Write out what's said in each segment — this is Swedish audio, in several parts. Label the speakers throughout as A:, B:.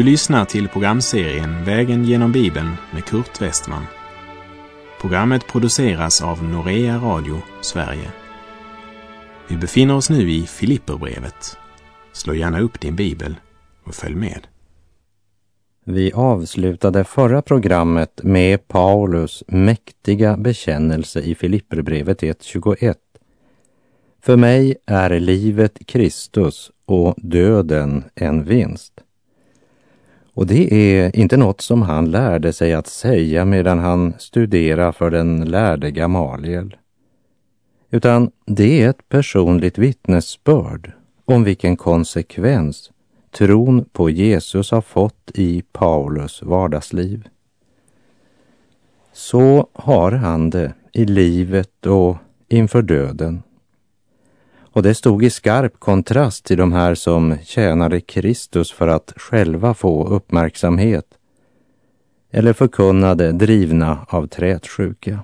A: Du lyssnar till programserien Vägen genom Bibeln med Kurt Westman. Programmet produceras av Norea Radio Sverige. Vi befinner oss nu i Filipperbrevet. Slå gärna upp din bibel och följ med.
B: Vi avslutade förra programmet med Paulus mäktiga bekännelse i Filipperbrevet 1.21. För mig är livet Kristus och döden en vinst. Och det är inte något som han lärde sig att säga medan han studerade för den lärde Gamaliel. Utan det är ett personligt vittnesbörd om vilken konsekvens tron på Jesus har fått i Paulus vardagsliv. Så har han det i livet och inför döden. Och det stod i skarp kontrast till de här som tjänade Kristus för att själva få uppmärksamhet eller förkunnade drivna av trätsjuka.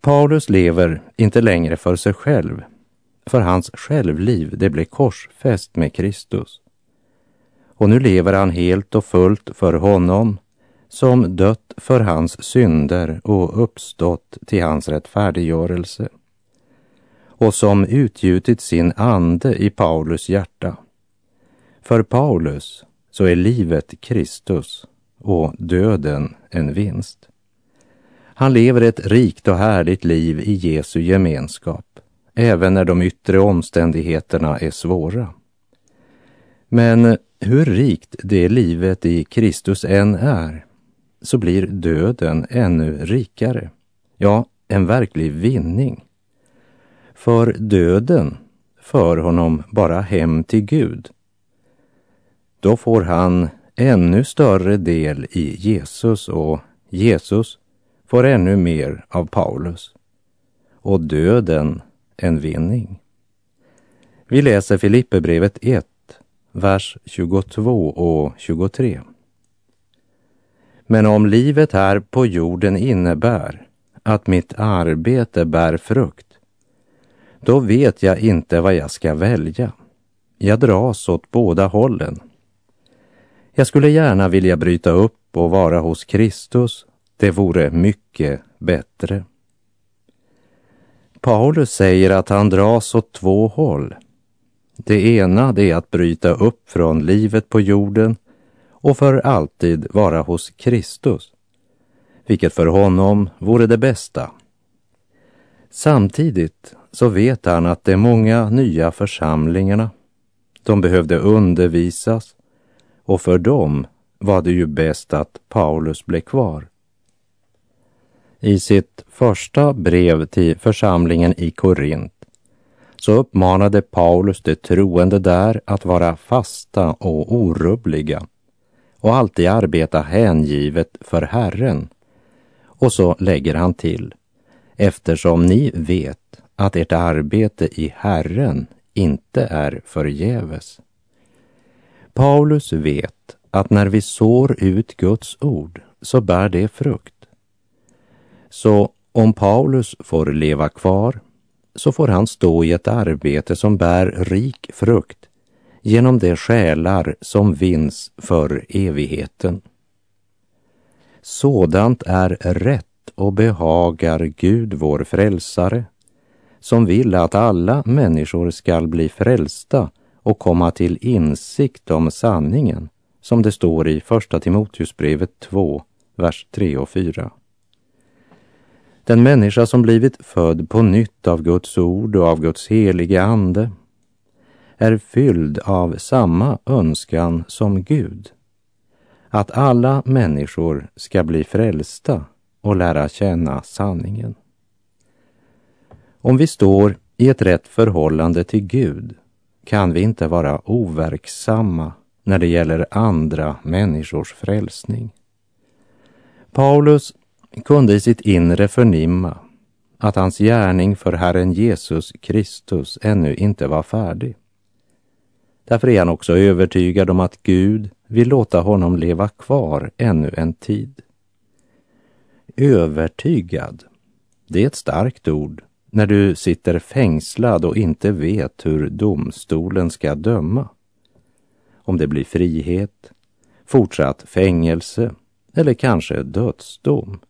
B: Paulus lever inte längre för sig själv, för hans självliv det blev korsfäst med Kristus. Och nu lever han helt och fullt för honom som dött för hans synder och uppstått till hans rättfärdiggörelse och som utgjutit sin ande i Paulus hjärta. För Paulus så är livet Kristus och döden en vinst. Han lever ett rikt och härligt liv i Jesu gemenskap, även när de yttre omständigheterna är svåra. Men hur rikt det livet i Kristus än är, så blir döden ännu rikare. Ja, en verklig vinning. För döden för honom bara hem till Gud. Då får han ännu större del i Jesus och Jesus får ännu mer av Paulus. Och döden en vinning. Vi läser Filipperbrevet 1, vers 22 och 23. Men om livet här på jorden innebär att mitt arbete bär frukt, då vet jag inte vad jag ska välja. Jag dras åt båda hållen. Jag skulle gärna vilja bryta upp och vara hos Kristus. Det vore mycket bättre. Paulus säger att han dras åt två håll. Det ena det är att bryta upp från livet på jorden och för alltid vara hos Kristus, vilket för honom vore det bästa. Samtidigt så vet han att de många nya församlingarna, de behövde undervisas och för dem var det ju bäst att Paulus blev kvar. I sitt första brev till församlingen i Korint så uppmanade Paulus de troende där att vara fasta och orubbliga och alltid arbeta hängivet för Herren. Och så lägger han till, eftersom ni vet att ert arbete i Herren inte är förgäves. Paulus vet att när vi sår ut Guds ord så bär det frukt. Så om Paulus får leva kvar så får han stå i ett arbete som bär rik frukt genom de själar som vinns för evigheten. Sådant är rätt och behagar Gud vår frälsare som vill att alla människor skall bli frälsta och komma till insikt om sanningen, som det står i Första Timoteusbrevet 2, vers 3 och 4. Den människa som blivit född på nytt av Guds ord och av Guds heliga ande är fylld av samma önskan som Gud, att alla människor ska bli frälsta och lära känna sanningen. Om vi står i ett rätt förhållande till Gud kan vi inte vara overksamma när det gäller andra människors frälsning. Paulus kunde i sitt inre förnimma att hans gärning för Herren Jesus Kristus ännu inte var färdig. Därför är han också övertygad om att Gud vill låta honom leva kvar ännu en tid. Övertygad, det är ett starkt ord när du sitter fängslad och inte vet hur domstolen ska döma. om det blir frihet, fortsatt fängelse eller kanske dödsdom.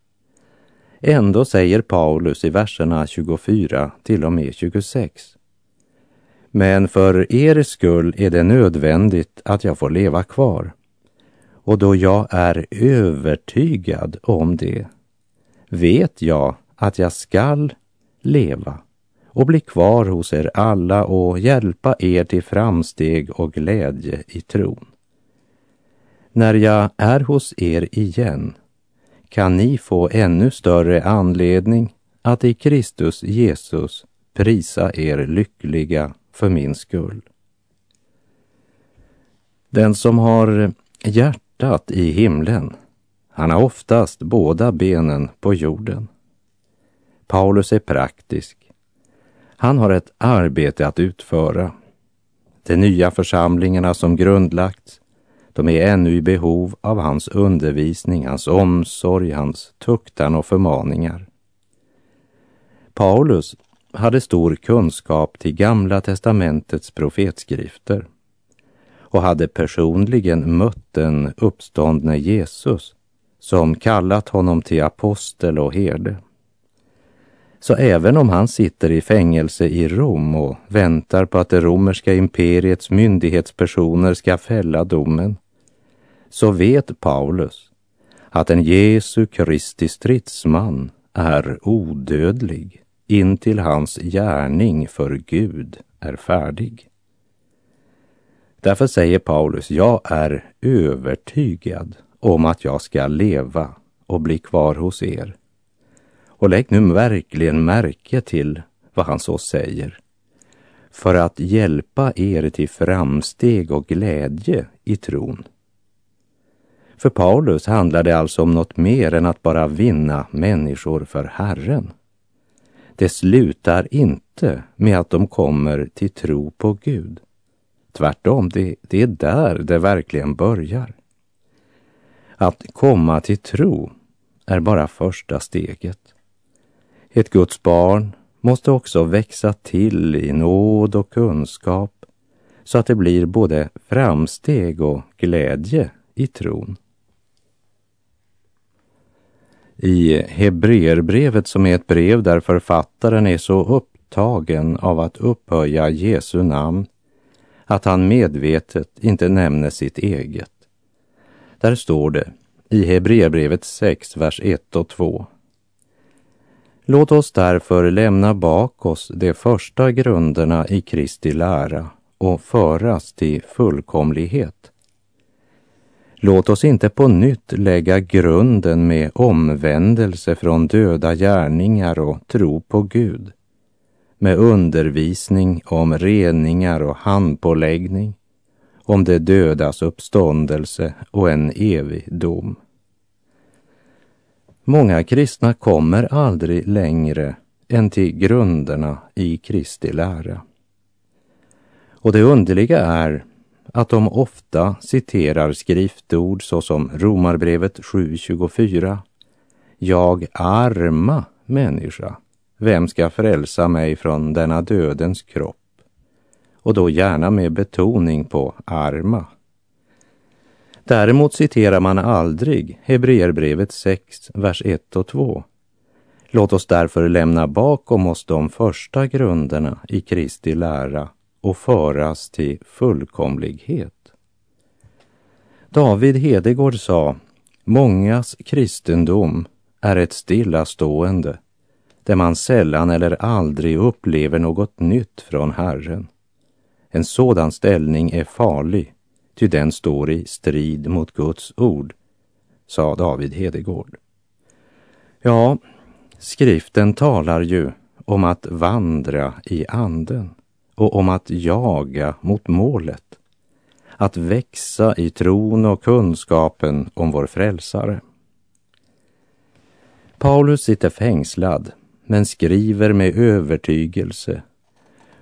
B: Ändå säger Paulus i verserna 24 till och med 26. Men för er skull är det nödvändigt att jag får leva kvar. Och då jag är övertygad om det vet jag att jag skall leva och bli kvar hos er alla och hjälpa er till framsteg och glädje i tron. När jag är hos er igen kan ni få ännu större anledning att i Kristus Jesus prisa er lyckliga för min skull. Den som har hjärtat i himlen, han har oftast båda benen på jorden. Paulus är praktisk. Han har ett arbete att utföra. De nya församlingarna som grundlagts, de är ännu i behov av hans undervisning, hans omsorg, hans tuktan och förmaningar. Paulus hade stor kunskap till Gamla testamentets profetskrifter och hade personligen mött den uppståndne Jesus som kallat honom till apostel och herde. Så även om han sitter i fängelse i Rom och väntar på att det romerska imperiets myndighetspersoner ska fälla domen, så vet Paulus att en Jesu Kristi stridsman är odödlig intill hans gärning för Gud är färdig. Därför säger Paulus, jag är övertygad om att jag ska leva och bli kvar hos er. Och lägg nu verkligen märke till vad han så säger. För att hjälpa er till framsteg och glädje i tron. För Paulus handlar det alltså om något mer än att bara vinna människor för Herren. Det slutar inte med att de kommer till tro på Gud. Tvärtom, det, det är där det verkligen börjar. Att komma till tro är bara första steget. Ett Guds barn måste också växa till i nåd och kunskap så att det blir både framsteg och glädje i tron. I Hebreerbrevet som är ett brev där författaren är så upptagen av att upphöja Jesu namn att han medvetet inte nämner sitt eget. Där står det i Hebreerbrevet 6, vers 1 och 2. Låt oss därför lämna bak oss de första grunderna i Kristi lära och föras till fullkomlighet. Låt oss inte på nytt lägga grunden med omvändelse från döda gärningar och tro på Gud, med undervisning om reningar och handpåläggning, om det dödas uppståndelse och en evig dom. Många kristna kommer aldrig längre än till grunderna i Kristi lära. Och det underliga är att de ofta citerar skriftord såsom Romarbrevet 7.24. Jag arma människa, vem ska frälsa mig från denna dödens kropp? Och då gärna med betoning på arma. Däremot citerar man aldrig Hebreerbrevet 6, vers 1 och 2. Låt oss därför lämna bakom oss de första grunderna i Kristi lära och föras till fullkomlighet. David Hedegård sa, mångas kristendom är ett stillastående där man sällan eller aldrig upplever något nytt från Herren. En sådan ställning är farlig, ty den står i strid mot Guds ord, sa David Hedegård. Ja, skriften talar ju om att vandra i anden och om att jaga mot målet. Att växa i tron och kunskapen om vår frälsare. Paulus sitter fängslad men skriver med övertygelse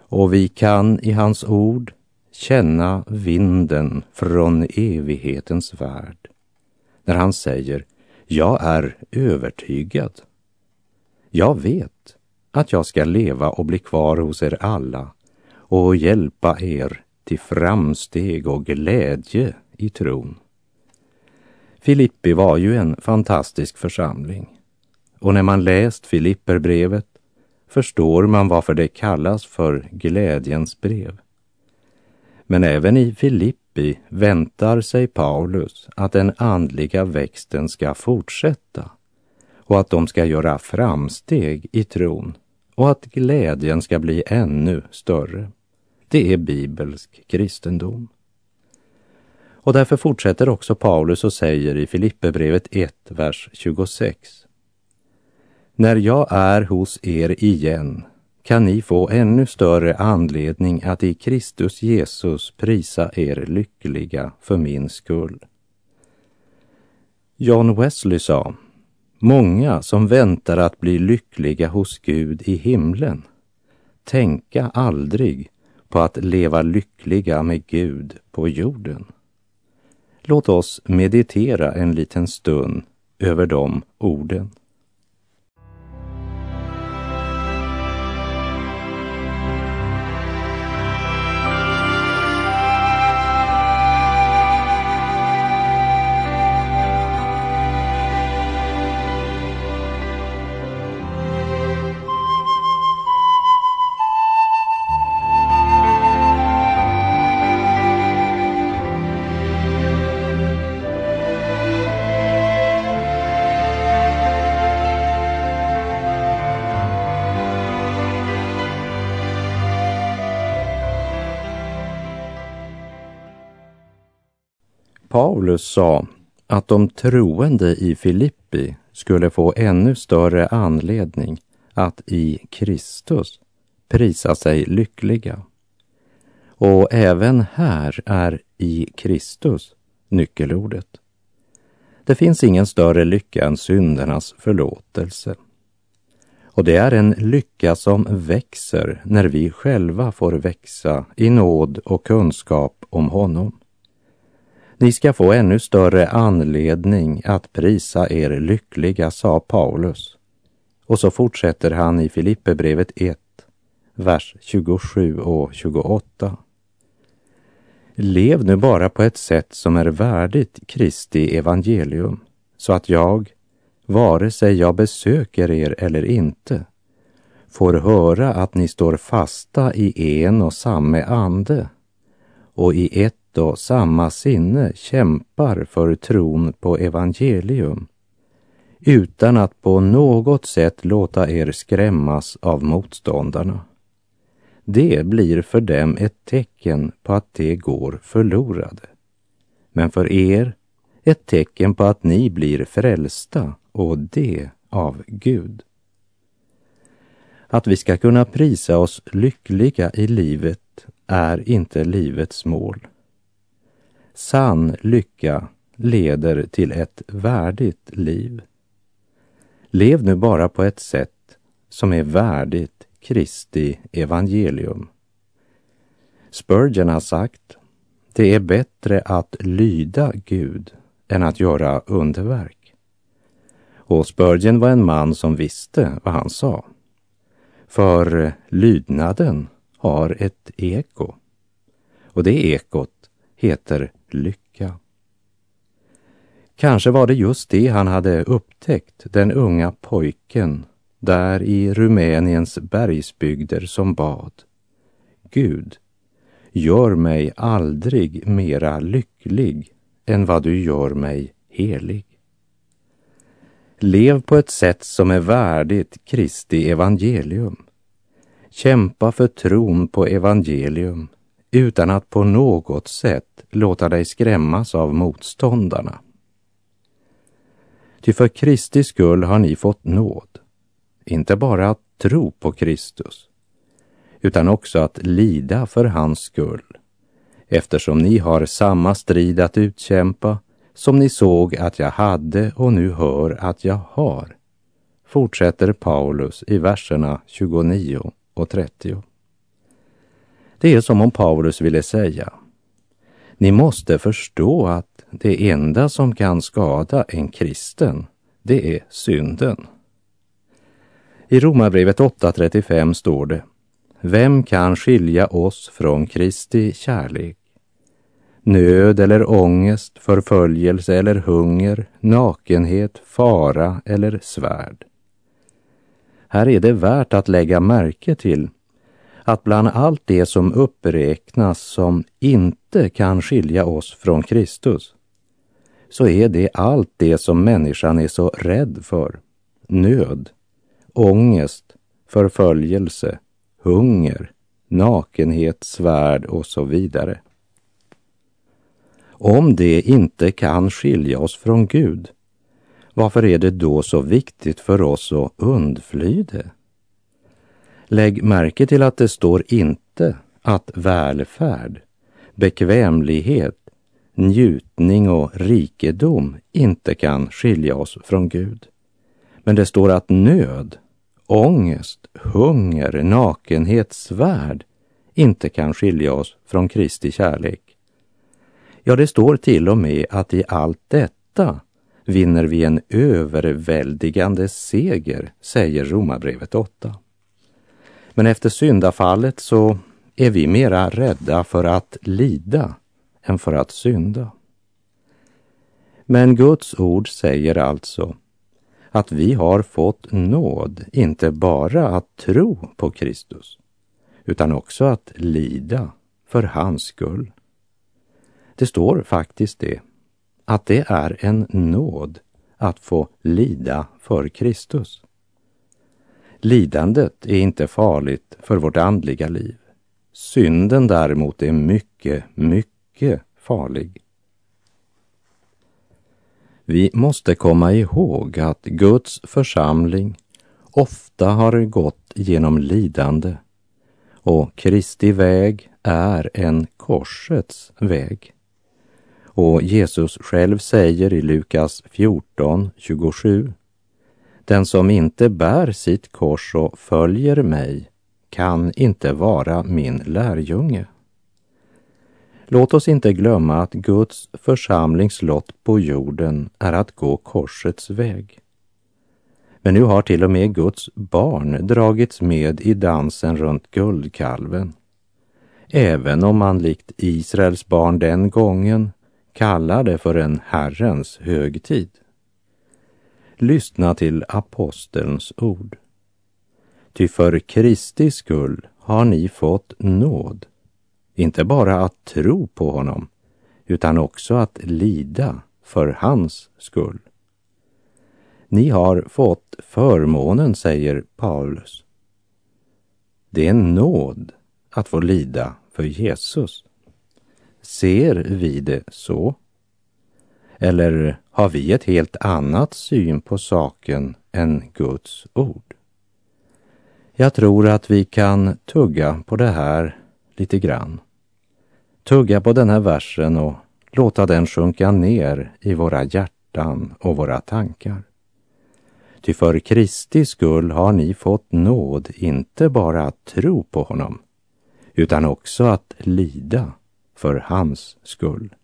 B: och vi kan i hans ord känna vinden från evighetens värld när han säger jag är övertygad. Jag vet att jag ska leva och bli kvar hos er alla och hjälpa er till framsteg och glädje i tron. Filippi var ju en fantastisk församling. Och när man läst Filipperbrevet förstår man varför det kallas för glädjens brev. Men även i Filippi väntar sig Paulus att den andliga växten ska fortsätta och att de ska göra framsteg i tron och att glädjen ska bli ännu större. Det är bibelsk kristendom. Och därför fortsätter också Paulus och säger i Filipperbrevet 1, vers 26. När jag är hos er igen kan ni få ännu större anledning att i Kristus Jesus prisa er lyckliga för min skull. John Wesley sa, många som väntar att bli lyckliga hos Gud i himlen tänka aldrig på att leva lyckliga med Gud på jorden. Låt oss meditera en liten stund över de orden. Paulus sa att de troende i Filippi skulle få ännu större anledning att i Kristus prisa sig lyckliga. Och även här är i Kristus nyckelordet. Det finns ingen större lycka än syndernas förlåtelse. Och det är en lycka som växer när vi själva får växa i nåd och kunskap om honom. Ni ska få ännu större anledning att prisa er lyckliga, sa Paulus. Och så fortsätter han i Filipperbrevet 1, vers 27 och 28. Lev nu bara på ett sätt som är värdigt Kristi evangelium, så att jag, vare sig jag besöker er eller inte, får höra att ni står fasta i en och samma ande och i ett och samma sinne kämpar för tron på evangelium utan att på något sätt låta er skrämmas av motståndarna. Det blir för dem ett tecken på att de går förlorade. Men för er ett tecken på att ni blir frälsta och det av Gud. Att vi ska kunna prisa oss lyckliga i livet är inte livets mål. Sann lycka leder till ett värdigt liv. Lev nu bara på ett sätt som är värdigt Kristi evangelium. Spurgeon har sagt, det är bättre att lyda Gud än att göra underverk. Och Spurgeon var en man som visste vad han sa. För lydnaden har ett eko. Och det ekot heter lycka. Kanske var det just det han hade upptäckt, den unga pojken där i Rumäniens bergsbygder som bad. Gud, gör mig aldrig mera lycklig än vad du gör mig helig. Lev på ett sätt som är värdigt Kristi evangelium. Kämpa för tron på evangelium utan att på något sätt låta dig skrämmas av motståndarna. Ty för Kristi skull har ni fått nåd, inte bara att tro på Kristus, utan också att lida för hans skull, eftersom ni har samma strid att utkämpa som ni såg att jag hade och nu hör att jag har, fortsätter Paulus i verserna 29 och 30. Det är som om Paulus ville säga, ni måste förstå att det enda som kan skada en kristen, det är synden. I Romarbrevet 8.35 står det, vem kan skilja oss från Kristi kärlek? Nöd eller ångest, förföljelse eller hunger, nakenhet, fara eller svärd. Här är det värt att lägga märke till att bland allt det som uppräknas som inte kan skilja oss från Kristus, så är det allt det som människan är så rädd för. Nöd, ångest, förföljelse, hunger, nakenhet, svärd och så vidare. Om det inte kan skilja oss från Gud, varför är det då så viktigt för oss att undfly det? Lägg märke till att det står inte att välfärd, bekvämlighet, njutning och rikedom inte kan skilja oss från Gud. Men det står att nöd, ångest, hunger, nakenhet, svärd inte kan skilja oss från Kristi kärlek. Ja, det står till och med att i allt detta vinner vi en överväldigande seger, säger Romarbrevet 8. Men efter syndafallet så är vi mera rädda för att lida än för att synda. Men Guds ord säger alltså att vi har fått nåd, inte bara att tro på Kristus, utan också att lida för hans skull. Det står faktiskt det, att det är en nåd att få lida för Kristus. Lidandet är inte farligt för vårt andliga liv. Synden däremot är mycket, mycket farlig. Vi måste komma ihåg att Guds församling ofta har gått genom lidande och Kristi väg är en korsets väg. Och Jesus själv säger i Lukas 14, 27 den som inte bär sitt kors och följer mig kan inte vara min lärjunge. Låt oss inte glömma att Guds församlingslott på jorden är att gå korsets väg. Men nu har till och med Guds barn dragits med i dansen runt guldkalven. Även om man likt Israels barn den gången kallar det för en Herrens högtid. Lyssna till apostelns ord. Ty för Kristi skull har ni fått nåd, inte bara att tro på honom, utan också att lida för hans skull. Ni har fått förmånen, säger Paulus. Det är en nåd att få lida för Jesus. Ser vi det så? Eller har vi ett helt annat syn på saken än Guds ord? Jag tror att vi kan tugga på det här lite grann. Tugga på den här versen och låta den sjunka ner i våra hjärtan och våra tankar. Ty för Kristi skull har ni fått nåd inte bara att tro på honom, utan också att lida för hans skull.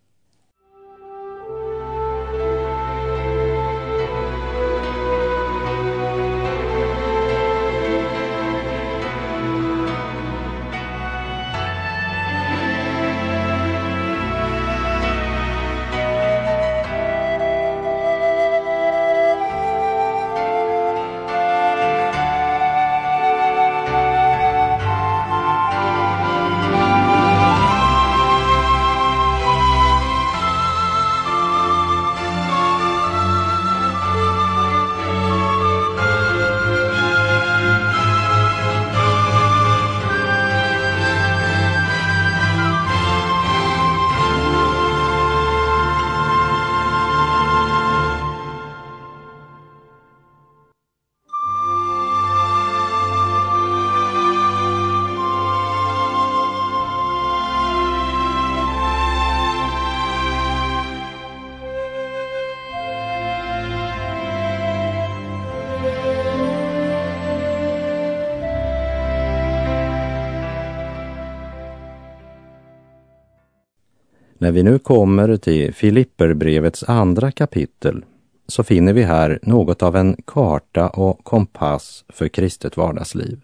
B: När vi nu kommer till Filipperbrevets andra kapitel så finner vi här något av en karta och kompass för kristet vardagsliv.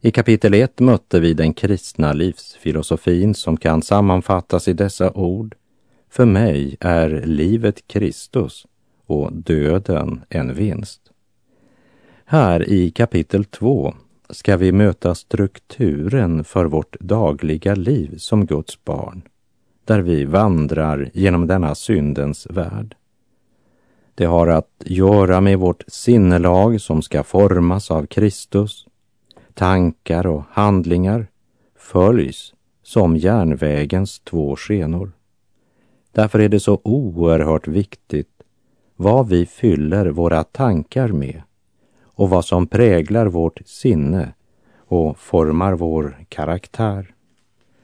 B: I kapitel 1 mötte vi den kristna livsfilosofin som kan sammanfattas i dessa ord. För mig är livet Kristus och döden en vinst. Här i kapitel 2 ska vi möta strukturen för vårt dagliga liv som Guds barn, där vi vandrar genom denna syndens värld. Det har att göra med vårt sinnelag som ska formas av Kristus. Tankar och handlingar följs som järnvägens två skenor. Därför är det så oerhört viktigt vad vi fyller våra tankar med och vad som präglar vårt sinne och formar vår karaktär.